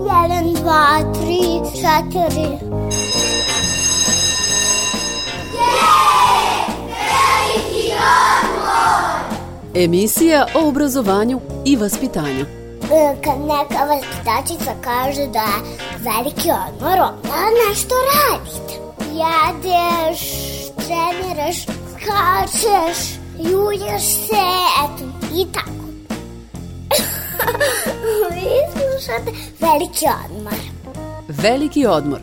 Jedan, dva, tri, četiri. Emisija o obrazovanju i vaspitanju. E, Kad neka vaspitačica kaže da je veliki odmor, onda nešto radite. Jedeš, treniraš, skačeš, julješ se, eto, i tako. Vi slušate veliki odmor. Veliki odmor.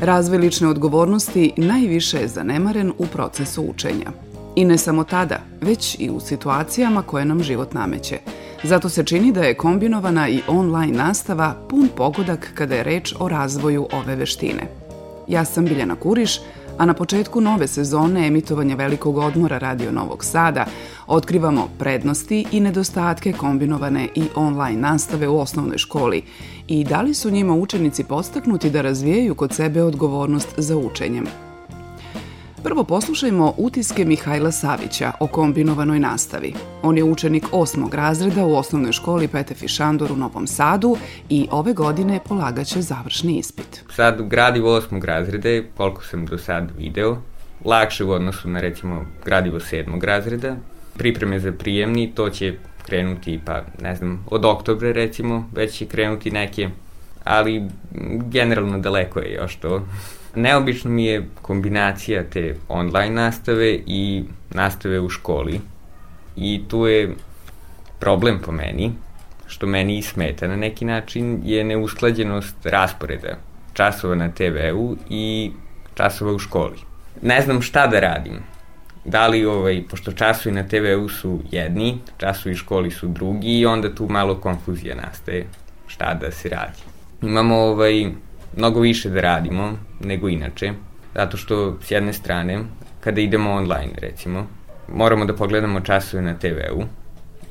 Razvoj lične odgovornosti najviše je zanemaren u procesu učenja. I ne samo tada, već i u situacijama koje nam život nameće. Zato se čini da je kombinovana i online nastava pun pogodak kada je reč o razvoju ove veštine. Ja sam Biljana Kuriš, a na početku nove sezone emitovanja Velikog odmora Radio Novog Sada otkrivamo prednosti i nedostatke kombinovane i online nastave u osnovnoj školi i da li su njima učenici postaknuti da razvijaju kod sebe odgovornost za učenjem. Prvo poslušajmo utiske Mihajla Savića o kombinovanoj nastavi. On je učenik osmog razreda u osnovnoj školi Pete Fišandor u Novom Sadu i ove godine polagaće završni ispit. Sad gradivo osmog razreda, koliko sam do sad video, lakše u odnosu na recimo gradivo sedmog razreda. Pripreme za prijemni, to će krenuti pa ne znam, od oktobra recimo, već će krenuti neke, ali generalno daleko je još to. Neobično mi je kombinacija te online nastave i nastave u školi. I tu je problem po meni, što meni i smeta na neki način, je neusklađenost rasporeda časova na TV-u i časova u školi. Ne znam šta da radim. Da li, ovaj, pošto časovi na TV-u su jedni, časovi u školi su drugi i onda tu malo konfuzija nastaje šta da se radi. Imamo ovaj, mnogo više da radimo nego inače, zato što s jedne strane, kada idemo online recimo, moramo da pogledamo časove na TV-u,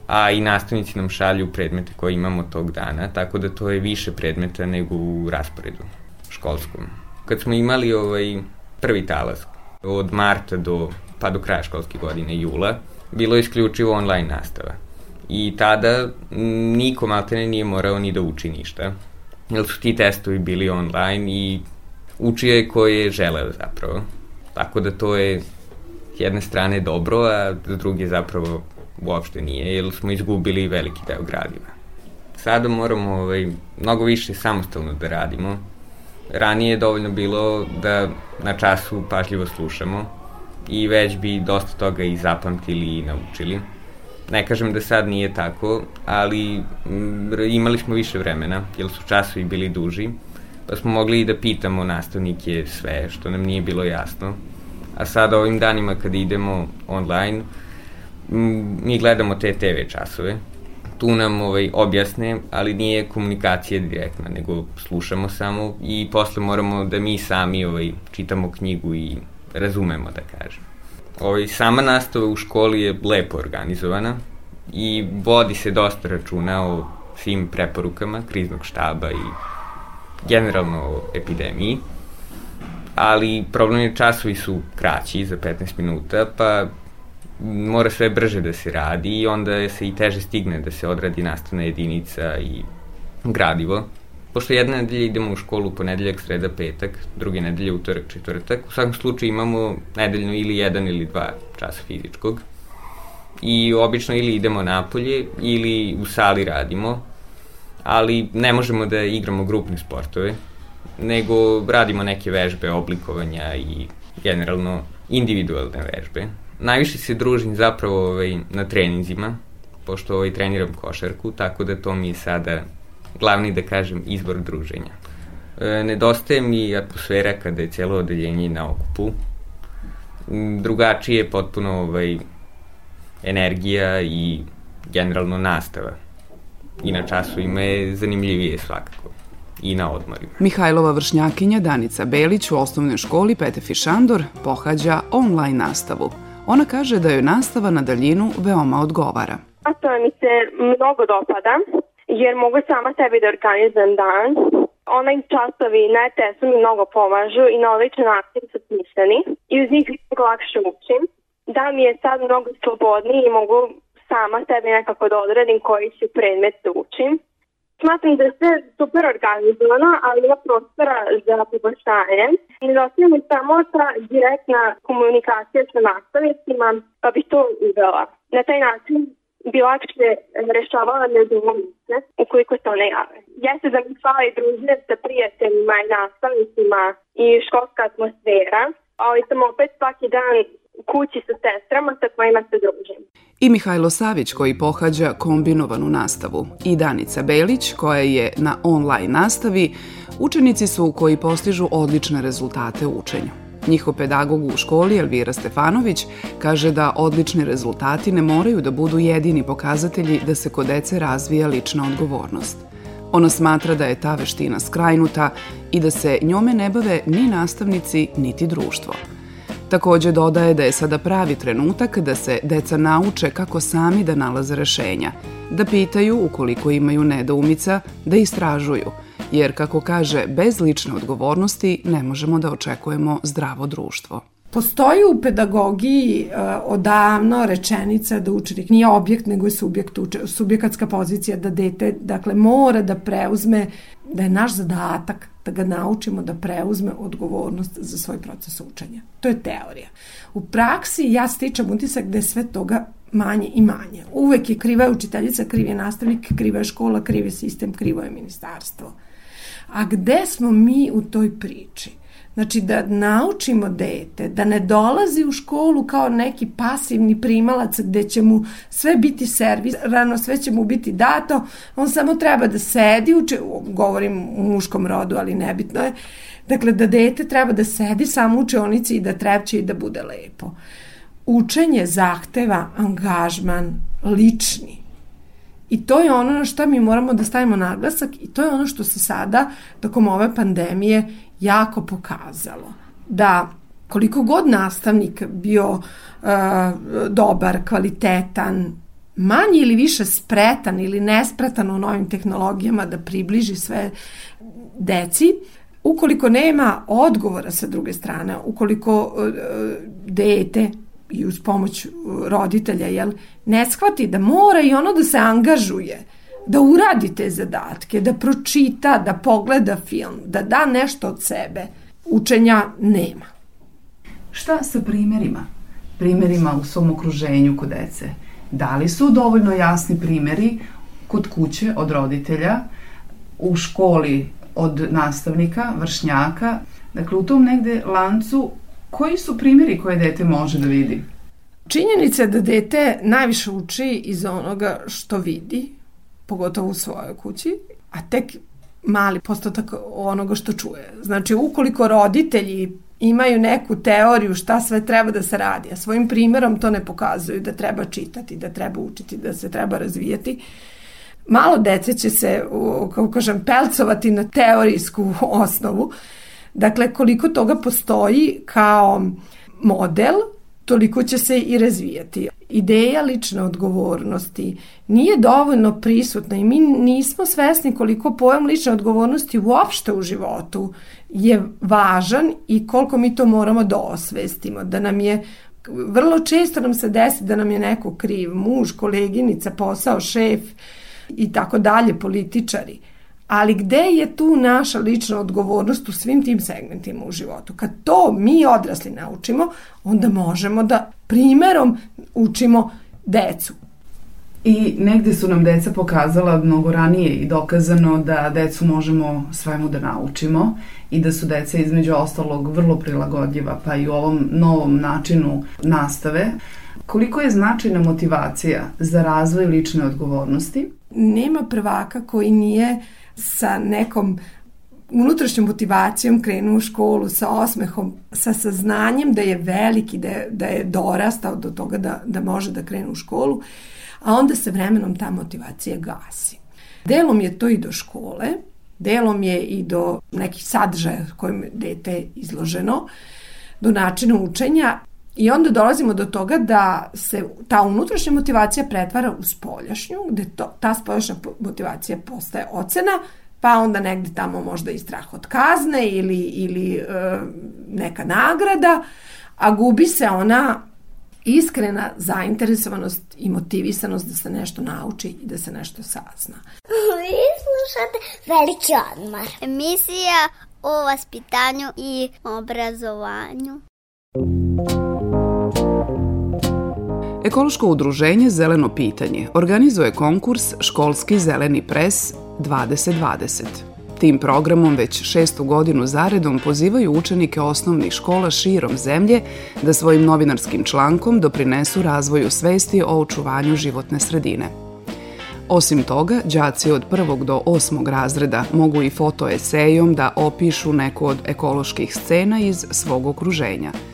a i nastavnici nam šalju predmete koje imamo tog dana, tako da to je više predmeta nego u rasporedu školskom. Kad smo imali ovaj prvi talas od marta do pa do kraja školske godine, jula, bilo je isključivo online nastava. I tada niko maltene nije morao ni da uči ništa, jer su ti testovi bili online i učio je ko je želeo zapravo. Tako da to je s jedne strane dobro, a s druge zapravo uopšte nije, jer smo izgubili veliki deo gradiva. Sada moramo ovaj, mnogo više samostalno da radimo. Ranije je dovoljno bilo da na času pažljivo slušamo i već bi dosta toga i zapamtili i naučili. Ne kažem da sad nije tako, ali mm, imali smo više vremena, jer su časovi bili duži, pa smo mogli i da pitamo nastavnike sve što nam nije bilo jasno. A sada ovim danima kad idemo online, m, mi gledamo te TV časove, tu nam ovaj, objasne, ali nije komunikacija direktna, nego slušamo samo i posle moramo da mi sami ovaj, čitamo knjigu i razumemo, da kažem. Ovaj, sama nastava u školi je lepo organizovana i vodi se dosta računa o svim preporukama kriznog štaba i generalno o epidemiji, ali problem je časovi su kraći za 15 minuta, pa mora sve brže da se radi i onda se i teže stigne da se odradi nastavna jedinica i gradivo. Pošto jedne nedelje idemo u školu ponedeljak, sreda, petak, druge nedelje utorak, četvrtak, u svakom slučaju imamo nedeljno ili jedan ili dva časa fizičkog. I obično ili idemo napolje ili u sali radimo, ali ne možemo da igramo grupne sportove, nego radimo neke vežbe oblikovanja i generalno individualne vežbe. Najviše se družim zapravo ovaj, na treninzima, pošto ovaj, treniram košarku, tako da to mi je sada glavni, da kažem, izbor druženja. E, nedostaje mi atmosfera kada je cijelo odeljenje na okupu. M, Drugačije je potpuno ovaj, energija i generalno nastava. I na času ima je zanimljivije svakako. I na odmorima. Mihajlova vršnjakinja Danica Belić u osnovnoj školi Pete Fišandor pohađa online nastavu. Ona kaže da joj nastava na daljinu veoma odgovara. Nastava mi se mnogo dopada, jer mogu sama sebi da organizujem dan. Online časovi na ETS-u mi mnogo pomažu i na odličan način su pisani i uz njih mnogo lakše učim. Da mi je sad mnogo slobodniji i mogu sama sebi nekako da odredim koji će predmet da učim. Smatram da je sve super organizovano, ali ima prostora za poboljšanje. Nedostaje mi samo ta direktna komunikacija sa nastavnicima, pa bih to uvela. Na taj način bi lakše rešavala nedoumice ukoliko se one jave. Jeste da mi i družine sa prijateljima i nastavnicima i školska atmosfera, ali sam opet svaki dan kući sa sestrama sa kojima se družim. I Mihajlo Savić koji pohađa kombinovanu nastavu i Danica Belić koja je na online nastavi, učenici su koji postižu odlične rezultate u učenju. Njihov pedagog u školi Elvira Stefanović kaže da odlični rezultati ne moraju da budu jedini pokazatelji da se kod dece razvija lična odgovornost. Ona smatra da je ta veština skrajnuta i da se njome ne bave ni nastavnici, niti društvo – Takođe dodaje da je sada pravi trenutak da se deca nauče kako sami da nalaze rešenja, da pitaju ukoliko imaju nedoumica, da istražuju, jer kako kaže, bez lične odgovornosti ne možemo da očekujemo zdravo društvo. Postoji u pedagogiji uh, odavno rečenica da učenik nije objekt, nego je subjekt uče, subjekatska pozicija da dete, dakle, mora da preuzme, da je naš zadatak da ga naučimo da preuzme odgovornost za svoj proces učenja. To je teorija. U praksi ja stičem utisak da je sve toga manje i manje. Uvek je kriva je učiteljica, kriv je nastavnik, kriva je škola, kriv je sistem, krivo je ministarstvo. A gde smo mi u toj priči? Znači da naučimo dete da ne dolazi u školu kao neki pasivni primalac gde će mu sve biti servisirano, sve će mu biti dato, on samo treba da sedi, uče, govorim u muškom rodu, ali nebitno je, dakle da dete treba da sedi samo u učionici i da trepće i da bude lepo. Učenje zahteva angažman lični. I to je ono na što mi moramo da stavimo naglasak i to je ono što se sada tokom ove pandemije jako pokazalo. Da koliko god nastavnik bio uh, dobar, kvalitetan, manje ili više spretan ili nespretan u novim tehnologijama da približi sve deci, ukoliko nema odgovora sa druge strane, ukoliko uh, dete i uz pomoć roditelja jel, ne shvati da mora i ono da se angažuje, da uradi te zadatke, da pročita, da pogleda film, da da nešto od sebe. Učenja nema. Šta sa primerima? Primerima u svom okruženju kod dece. Da li su dovoljno jasni primeri kod kuće od roditelja, u školi od nastavnika, vršnjaka, dakle u tom negde lancu koji su primjeri koje dete može da vidi? Činjenica je da dete najviše uči iz onoga što vidi, pogotovo u svojoj kući, a tek mali postotak onoga što čuje. Znači, ukoliko roditelji imaju neku teoriju šta sve treba da se radi, a svojim primjerom to ne pokazuju da treba čitati, da treba učiti, da se treba razvijati, malo dece će se, kako kažem, pelcovati na teorijsku osnovu. Dakle, koliko toga postoji kao model, toliko će se i razvijati. Ideja lične odgovornosti nije dovoljno prisutna i mi nismo svesni koliko pojam lične odgovornosti uopšte u životu je važan i koliko mi to moramo da osvestimo, da nam je vrlo često nam se desi da nam je neko kriv, muž, koleginica, posao, šef i tako dalje, političari. Ali gde je tu naša lična odgovornost u svim tim segmentima u životu? Kad to mi odrasli naučimo, onda možemo da primerom učimo decu. I negde su nam deca pokazala mnogo ranije i dokazano da decu možemo svemu da naučimo i da su deca između ostalog vrlo prilagodljiva pa i u ovom novom načinu nastave. Koliko je značajna motivacija za razvoj lične odgovornosti? Nema prvaka koji nije sa nekom unutrašnjom motivacijom krenu u školu sa osmehom, sa saznanjem da je veliki, da je, da je dorastao do toga da, da može da krene u školu, a onda se vremenom ta motivacija gasi. Delom je to i do škole, delom je i do nekih sadržaja kojim dete izloženo, do načina učenja i onda dolazimo do toga da se ta unutrašnja motivacija pretvara u spoljašnju, gde to, ta spoljašnja motivacija postaje ocena, pa onda negde tamo možda i strah od kazne ili, ili e, neka nagrada, a gubi se ona iskrena zainteresovanost i motivisanost da se nešto nauči i da se nešto sazna. Vi slušate Veliki odmor. Emisija o vaspitanju i obrazovanju. Ekološko udruženje Zeleno pitanje organizuje konkurs Školski zeleni pres 2020. Tim programom već šestu godinu zaredom pozivaju učenike osnovnih škola širom zemlje da svojim novinarskim člankom doprinesu razvoju svesti o očuvanju životne sredine. Osim toga, đaci od prvog do osmog razreda mogu i fotoesejom da opišu neku od ekoloških scena iz svog okruženja –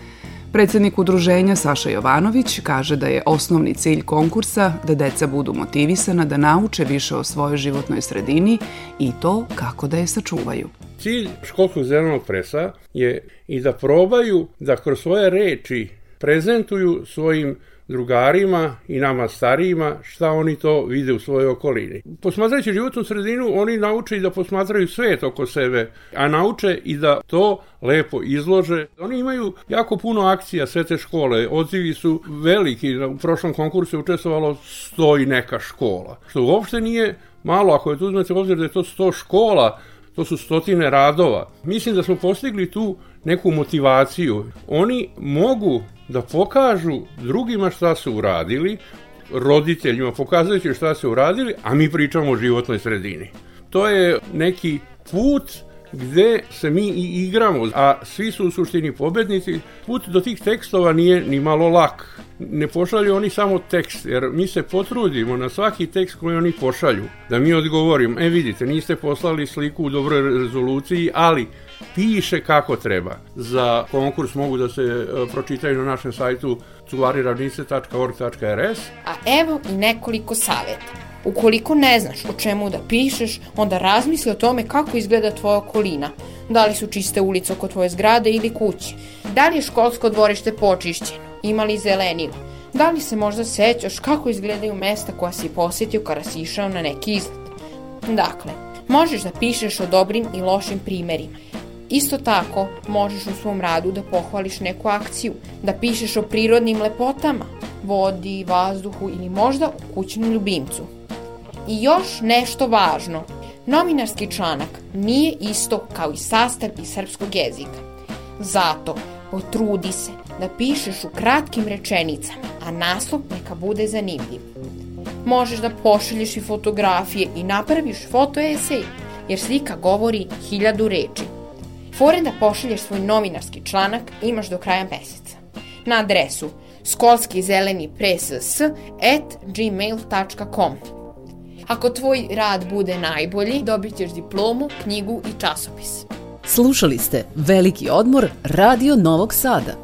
Predsednik udruženja Saša Jovanović kaže da je osnovni cilj konkursa da deca budu motivisana da nauče više o svojoj životnoj sredini i to kako da je sačuvaju. Cilj školskog zelenog presa je i da probaju da kroz svoje reči prezentuju svojim drugarima i nama starijima šta oni to vide u svojoj okolini. Posmatrajući životnu sredinu, oni nauče i da posmatraju svet oko sebe, a nauče i da to lepo izlože. Oni imaju jako puno akcija sve te škole, odzivi su veliki, u prošlom konkursu je učestvovalo sto i neka škola, što uopšte nije malo, ako je tu uzmete obzir da je to sto škola, to su stotine radova. Mislim da smo postigli tu neku motivaciju. Oni mogu da pokažu drugima šta su uradili, roditeljima pokazujući šta su uradili, a mi pričamo o životnoj sredini. To je neki put gde se mi i igramo, a svi su u suštini pobednici. Put do tih tekstova nije ni malo lak. Ne pošalju oni samo tekst, jer mi se potrudimo na svaki tekst koji oni pošalju, da mi odgovorimo, e vidite, niste poslali sliku u dobroj rezoluciji, ali piše kako treba. Za konkurs mogu da se e, pročitaju na našem sajtu cuvariravnice.org.rs A evo i nekoliko saveta. Ukoliko ne znaš o čemu da pišeš, onda razmisli o tome kako izgleda tvoja okolina. Da li su čiste ulice oko tvoje zgrade ili kuće? Da li je školsko dvorište počišćeno? Ima li zelenila? Da li se možda sećaš kako izgledaju mesta koja si posetio kada si išao na neki izlet? Dakle, možeš da pišeš o dobrim i lošim primerima. Isto tako, možeš u svom radu da pohvališ neku akciju, da pišeš o prirodnim lepotama, vodi, vazduhu ili možda o kućnom ljubimcu. I još nešto važno. Novinarski članak nije isto kao i sastav iz srpskog jezika. Zato potrudi se da pišeš u kratkim rečenicama, a naslov neka bude zanimljiv. Možeš da pošalješ i fotografije i napraviš fotoesej, jer slika govori hiljadu reči. Foren da pošalješ svoj novinarski članak imaš do kraja meseca. Na adresu skolski zeleni press at gmail.com Ako tvoj rad bude najbolji, dobit ćeš diplomu, knjigu i časopis. Slušali ste Veliki odmor Radio Novog Sada.